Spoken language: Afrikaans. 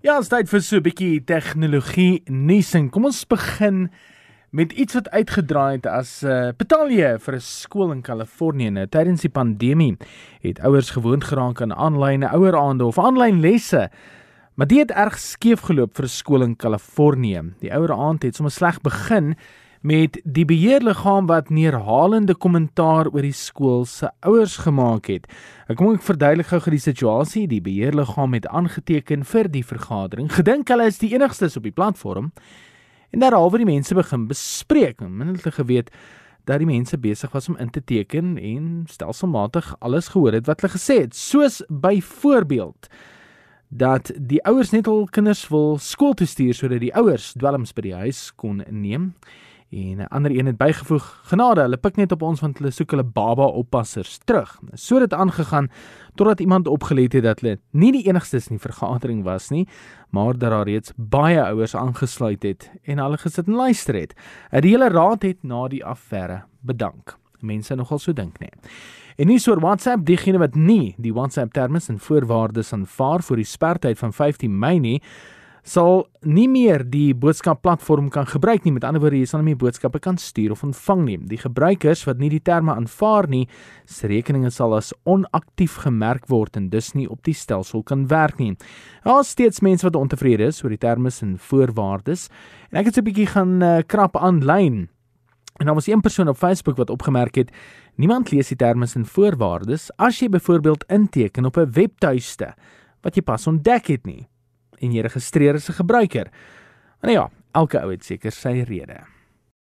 Ja, ons tyd vir so 'n bietjie tegnologie nuus en kom ons begin met iets wat uitgedraai het as 'n uh, betalje vir 'n skool in Kalifornië. Nou tydens die pandemie het ouers gewoond geraak aan aanlyn oueraande of aanlyn lesse. Maar dit het erg skeef geloop vir 'n skool in Kalifornië. Die oueraand het sommer sleg begin met die beheerliggaam wat neerhalende kommentaar oor die skool se ouers gemaak het. Ek kom ek verduidelik gou die situasie. Die beheerliggaam het aangeteken vir die vergadering. Gedink hulle is die enigstes op die platform. En daaroor die mense begin bespreek. Het geweet dat die mense besig was om in te teken en stelselmatig alles gehoor het wat hulle gesê het. Soos byvoorbeeld dat die ouers net al kinders wil skool toe stuur sodat die ouers dwelms by die huis kon neem. En 'n ander een het bygevoeg: "Genade, hulle pik net op ons want hulle soek hulle baba oppassers terug." So het dit aangegaan totdat iemand opgelet het dat hulle nie die enigstes in die vergadering was nie, maar dat daar reeds baie ouers aangesluit het en hulle gesit en luister het. Die hele raad het na die affære bedank. Mense nogal so dink, nê. En nie so WhatsApp diegene wat nie die WhatsApp terme en voorwaardes aanvaar vir die spertyd van 15 Mei nie sal nie meer die boodskap platform kan gebruik nie. Met ander woorde, jy sal nie meer boodskappe kan stuur of ontvang nie. Die gebruikers wat nie die terme aanvaar nie, se rekeninge sal as onaktief gemerk word en dus nie op die stelsel kan werk nie. Daar is steeds mense wat ontevrede is oor die terme en voorwaardes. En ek het so 'n bietjie gaan uh, krap aanlyn. En daar was een persoon op Facebook wat opgemerk het: "Niemand lees die terme en voorwaardes as jy byvoorbeeld inteken op 'n webtuiste wat jy pas ontdek het nie." En jy registreer as 'n gebruiker. Nou ja, elke ou het seker sy rede.